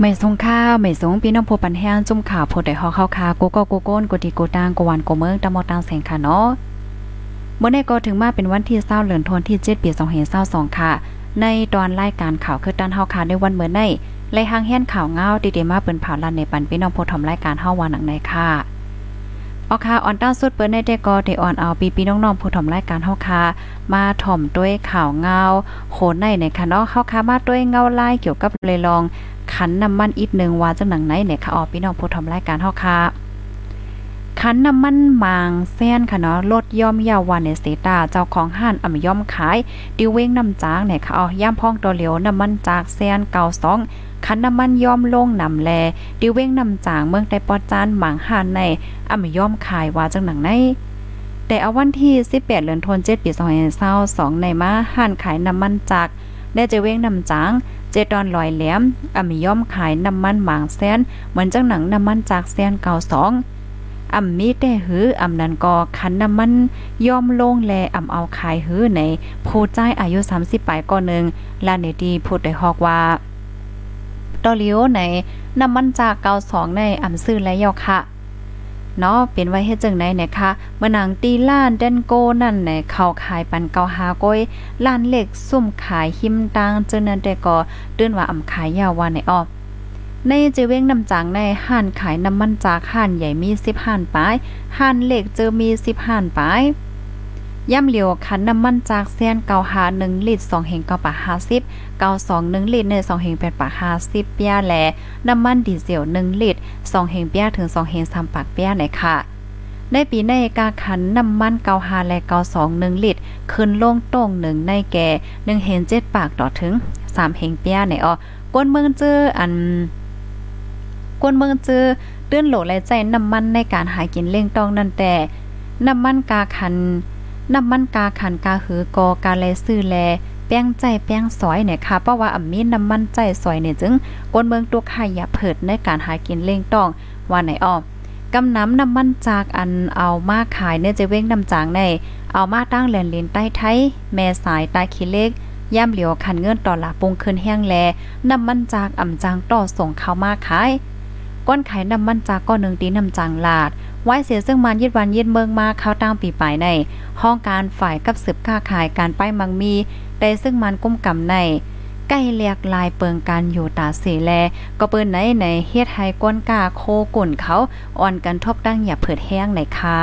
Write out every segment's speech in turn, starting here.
ไม่สงข้าวไม่สงพี่น้องผู้ปันแห้งจุ่มข่าวผู้ใดฮอเข้าคากูก็กูโก้นกูดีกูตางกูวันกูเมืองตะมอตางแสงค่ะเนาะเมื่อในก็ถึงมาเป็นวันที่เศร้าเหลือนทนที่เจ็ดปีสองเห็นเศร้าสองค่ะ ในตอนรายการข่าวคือตันเฮาค่ะในวันเมื่อในไล่หางแห่นข่าวเงาดีๆมาเปิ้นผ่าลันในปันพี่น้องผู้ทำรายการเฮาวันหนังในค่ะ ออค่ะออนต้าสุดเปิ้นในเดกอเดออนเอาปีปีน้องๆผู้ทำรายการเฮาค่ะมาถ่อมด้วยข่าวเงาโหนในในค่ะเนาะเฮาค่ะมาด้วยเงาลายเกี่ยวกับเลยลองขันน้ำมันอีกหนึ่งว่าจังหนังไหนเนี่ยค่ะออพี่น้องผู้ทำรายการเฮาค่ะ ขันน้ำมันมางแซนค่ะเนาะลดย่อมยาววันในสตาเจ้าของห้านอ่ำย่อมขายดิเว้งน้ำจางเนี่ยค่ะอ๋อย่ามพ้องตัวเหลียวน้ำมันจากแซนเก่าสองคันน้ำมันย่อมลงนำแลดิเว้งน้ำจางเมืองไต้ปอจานหมางห้านในอ่ำย่อมขายว่าจังหนังไหนแต่เอาวันที่ 18เดือนธันวาคมปี2022ในมาห้านขายน้ำมันจากได้จะเว้งน้ำจางเจดอนลอยแหลมอ่ำย่อมขายน้ำมันหมางแซนเหมือนจังหนังน้ำมันจากแซนเก่าสอง อ่ำมีแต่หืออ่ำนันก็คันน้ำมันย่อมลงแลอ่ำเอาขายหือในผู้จ่ายอายุ 30ปลายก่อนนึงลานเนดีพูดได้ฮอกว่าตอเลียวในน้ำมันจากเกาสองในอ่ำซื้อและยอค่ะเนาะเป็นไว้เฮ็ดจังได๋นะคะเมื่อนางตีล้านเดนโกนั่นในเข้าขายปันเกาหาก้อยล้านเล็กซุ่มขายหิมตังเจอนั้นแต่ก็ตื้นว่าอ่ำขายยาวว่าในออ ในเจเว้งน้ำจางในห้านขายน้ำมันจากห้านใหญ่มี10ห้านปลายห้านเล็กเจอมี10ห้านปลายย่ำเหลียวคันน้ำมันจากแซนเกาหา1ลิตร2เฮงเกาปาก50เกา2 1ลิตรใน2เฮง8ปาก50เปียแลน้ำมันดีเซล1ลิตร2เฮงเปียถึง2เฮง3ปากเปียไหนค่ะในปีในกาขันน้ำมันเกาหาและเกา2 1ลิตรขึ้นลงตรง1ในแก่1เฮง7ปากต่อถึง3เฮงเปียไหนอ๋อก้นเมืองเจออัน ก้นเมืองเจอตื้นโหลและใจน้ำมันในการหากินเล่งตองนั่นแต่น้ำมันกาขันน้ำมันกาขันกาหือกอกาแลซื้อแลแป้งใจแป้งสอยเนี่ยค่ะเพราะว่าอ่ำมีน้ำมันใจสอยเนี่ยจึงกวนเมืองตัวไข่อย่าเผิดในการหากินเล่งตองว่าไหนออกกำน้ำน้ำมันจากอันเอามาขายเนี่ยจะเว้งน้ำจางใน เอามาตั้งแหลนลินใต้ไทยแม่สายต้ขี้เล็กย่ำเหลียวขันเงินต่อหละปงคืนแห้งแลน้ำมันจากอ่ำจางต่อส่งเข้ามาขาย ก้อนขายน้ำมันจากก้อนหนึ่งตีน้ำจางลาด ไว้เสียซึ่งมันยึดวันยึดเมืองมาเข้าตั้งปีปลายใน ห้องการฝ่ายกับสืบค้าขายการป้ายมังมีได้ซึ่งมันกุ้มกำในใกล้เลียกลายเปิงการอยู่ตาเสแล ก็เปิ้นไหนในเฮ็ดให้ก้นกาโคกุ่นเขาอ่อนกันทบตั้งอย่าเผิดแห้งในค่ะ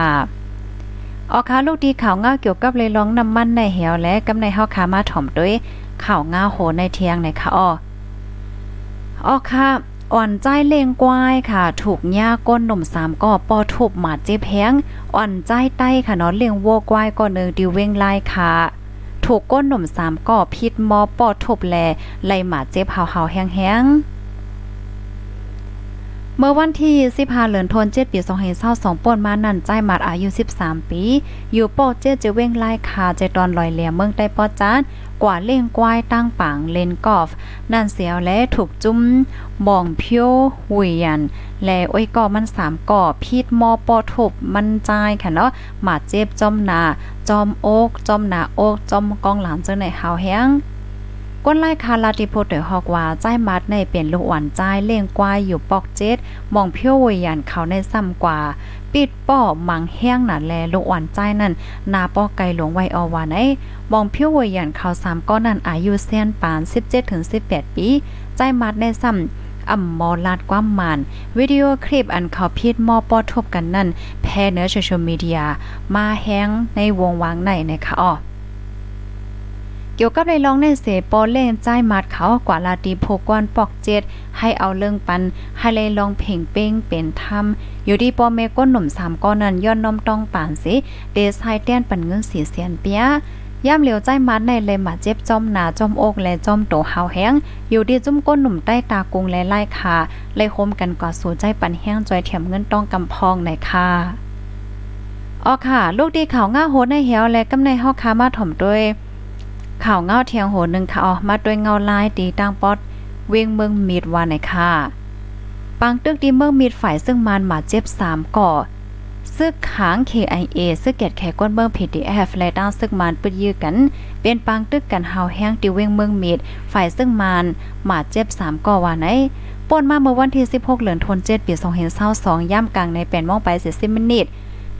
ออกคาลูกดีข่าวง่าเกี่ยวกับเลยร้องน้ำมันในเหวและกำในเฮาคามาถ่อมด้วยข่าวง่าโหในเทียงในค่ะอ้อออค่ะ อ่อนใจเลงกวายค่ะ ถูกย่าก้นหนุ่มสามก่อปอทุบหมาเจ็บแพงอ่อนใจใต้ค่ะนาะเลียงวัวกวายก็เนึงดิวเวงไล่ค่ะถูกก้นหนุ่มสามก่อพิษมอปอทุบแลไล่หมาเจ็บเฮาๆแห้งๆ เมื่อวันที่15เดือนธันวาคมปี2022ป่นมานั่นใจหมาดอายุ 13 ปี อยู่ปอเจจะเว้งไล่คาเจตอนลอยเหลี่ยมเมืองใต้ปอจานกว่าเล่งกวายตั้งปังเลนกอล์ฟนั่นเสียวและถูกจุ้มบ่องเพียวหุยยัน และอ้อยก่อมันสามก่อพีดมอปอทบมันใจค่ะเนาะหมาเจ็บจอมนาจอมโอกจอมนาโอกจอมกองหลานเจ้าในหาวแห้ง ก้นไล่คาลาติโพเตอฮอกว่าใจมัดในเปลี่ยนลูกหวานใจเล่งกวายอยู่ปอกเจ็ดมองเพี้ยววยันเขาในซ้ำกว่า ปิดป้อมังแห้งหนาแลลูกหวานใจนั่นนาป้อไกลหลวงไวอวานไอ้มองเพี้ยววยันเขาสามก้อนนั้นอายุเซียนปาน 17ถึง18 ปี ใจมัดในซ้ำอ่ำมอลาดความมาน วิดีโอคลิปอันเขาพิดมอปอทบกันนั่น แพร่เนื้อโซเชียลมีเดีย มาแห้งในวงวางในนะคะอ๋อ กี่ยวกับในลองในเสปอเล่งใจมัดเขากว่าลาตีโพกวนปอกเจ็ดให้เอาเรื่องปัน ให้เลยลองเพ่งเป้งเป็นธรรมอยู่ดีปอเมก้นหนุ่มสามก้อนนั้นย้อนน้อมต้องป่านสิเดซไฮเตียนปันเงินสีเสียนเปียย่ำเหลียวใจมัดในเลยมาเจ็บจอมหนาจอมอกและจอมโตหาวแห้ง อยู่ดีจุ้มก้นหนุ่มใต้ตากุงและไล่ขาเลยโฮมกันกว่าสู่ใจปันแห้งจอยเถียมเงินต้องกำพองในค่ะอ๋อค่ะ ลูกดีข่าวง่าโหดในเหียวและกำในฮอกคามาถ่อมด้วย ข่าวเงาเทียงโหนึงค่ะออกมาด้วยเงาลายตีตั้งปอดเวียงเมืองมีดวานในค่ะปังตึกดีเมืองมีดฝ่ายซึ่งมันมาเจ็บ3ก่อซึกขาง KIA ซึกเกตแขก้นเมือง PDF และตั้งซึกมันปึดยื้อกัน เป็นปังตึกกันเฮาแห้งติเวงเมืองมีดฝ่ายซึ่งมันมาเจ็บ3ก่อว่าไหนป่นมาเมื่อวันที่ 16 เหลือนธันวาคมปี 2022ย่ำกลางใน8โมงไป40มินิท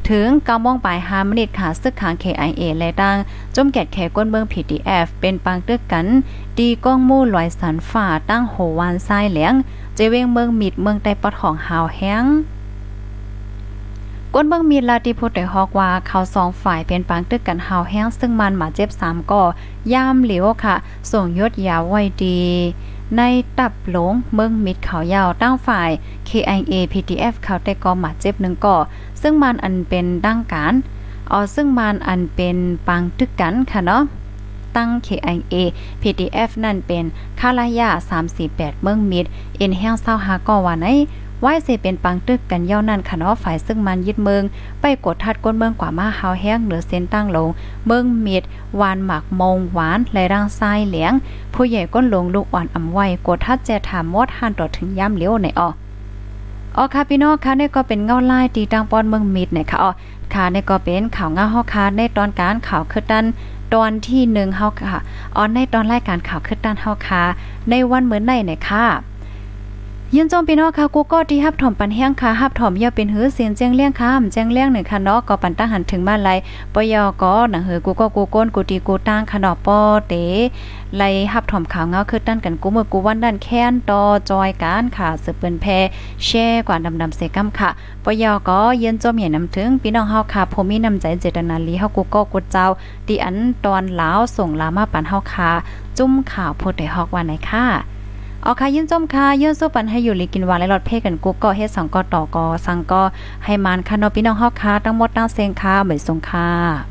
ถึง9โมงปลาย5มินิทค่ะซึกขาง KIA และดังจมแกดแขก้นเบิง PDF เป็นปังตึกกัน ดีก้องมู่ลอยสันฝ่าตั้งโหวานซ้ายเหลียงเจเวงเมืองมิดเมืองใต้ปอดของหาวแห้งก้นเบิ่งมีลาติพุทธได้ฮอกว่าเขาสองฝ่ายเป็นปางตึกกันหาวแห้งซึ่งมันหมาเจ็บ3ก่อย่ามเหลียวค่ะ ส่งยศยาวไว้ดี ในตับหลงเมืองมิดเขายาวตั้งฝ่าย KIA PTF เขาแต่ก่อมาเจ็บหนึ่งก่อ ซึ่งมันอันเป็นดั้งการอ๋อซึ่งมันอันเป็นปังตึกกันค่ะเนาะตั้ง KIA PTF นั่นเป็นคาลายา348 เมืองมิดเอ็นแห้งเศร้าหาก่อว่าไห ว่าสิเป็นปังตึกกันเย่านั่นค่ะเนาะฝ่ายซึ่งมันยึดเมือง ไปกดทัดก้นเมืองกว่ามาหาวแห้งเหนือเส้นตั้งลง เมืองเมีดวานหมักมงหวานและร่างทรายเหลียง ผู้ใหญ่ก้นลงลูกอ่อนอำไว้กดทัดแจถามมดหันต่อถึงย่ำเลี้ยวในอออ๋อค่ะพี่น้องค่ะนี่ก็เป็นเงาลายตีตังปอนเมืองมิดเนี่ยค่ะอ๋อค่ะนี่ก็เป็นข่าวเงาเฮาค่ะในตอนการข่าวคือดันตอนที่1เฮาค่ะอ๋อในตอนรายการข่าวคือดันเฮาค่ะในวันเหมือนในเนี่ยค่ะ ยินจมพี่น้องค่ะกูก็ที่ฮับถ่อมปันแห้งค่ะฮับถมอย่าเป็นหือเสียนแจ้งเลี้ยงค่ะแจ้งเลี้ยงหนึ่งค่ะเนาะก็ปันตั้งหันถึงมาไลปยอก็หนังหือกูก็กูก้นกูตีกูตั้งค่ะเนาะปอเตไลฮับถ่อมข่าวเงาคือตั้นกันกูเมื่อกูวันด้านแค้นต่อจอยการค่ะสืบเปิ้นแพแช่กว่าดำๆเสกัมค่ะปยอก็ยินจมเห็นนำถึงพี่น้องเฮาค่ะผมมีน้ำใจเจตนาลีเฮากูก็กูเจ้าดีอันตอนลาวส่งลามาปันเฮาค่ะจุ้มข่าวโพดได้ฮอกว่าไหนค่ะ เอาค่ะยื่นจมค่ะยื่นสู้ปันให้อยู่ลีกินวานและรถเพ่กันกุ๊กก็เฮ็ดสองก็ต่อก็สังก็ให้มันค่ะนอพี่น้องเฮาค่ะทั้งหมดตั้งเซงค่ะเหมือนสงค่ะ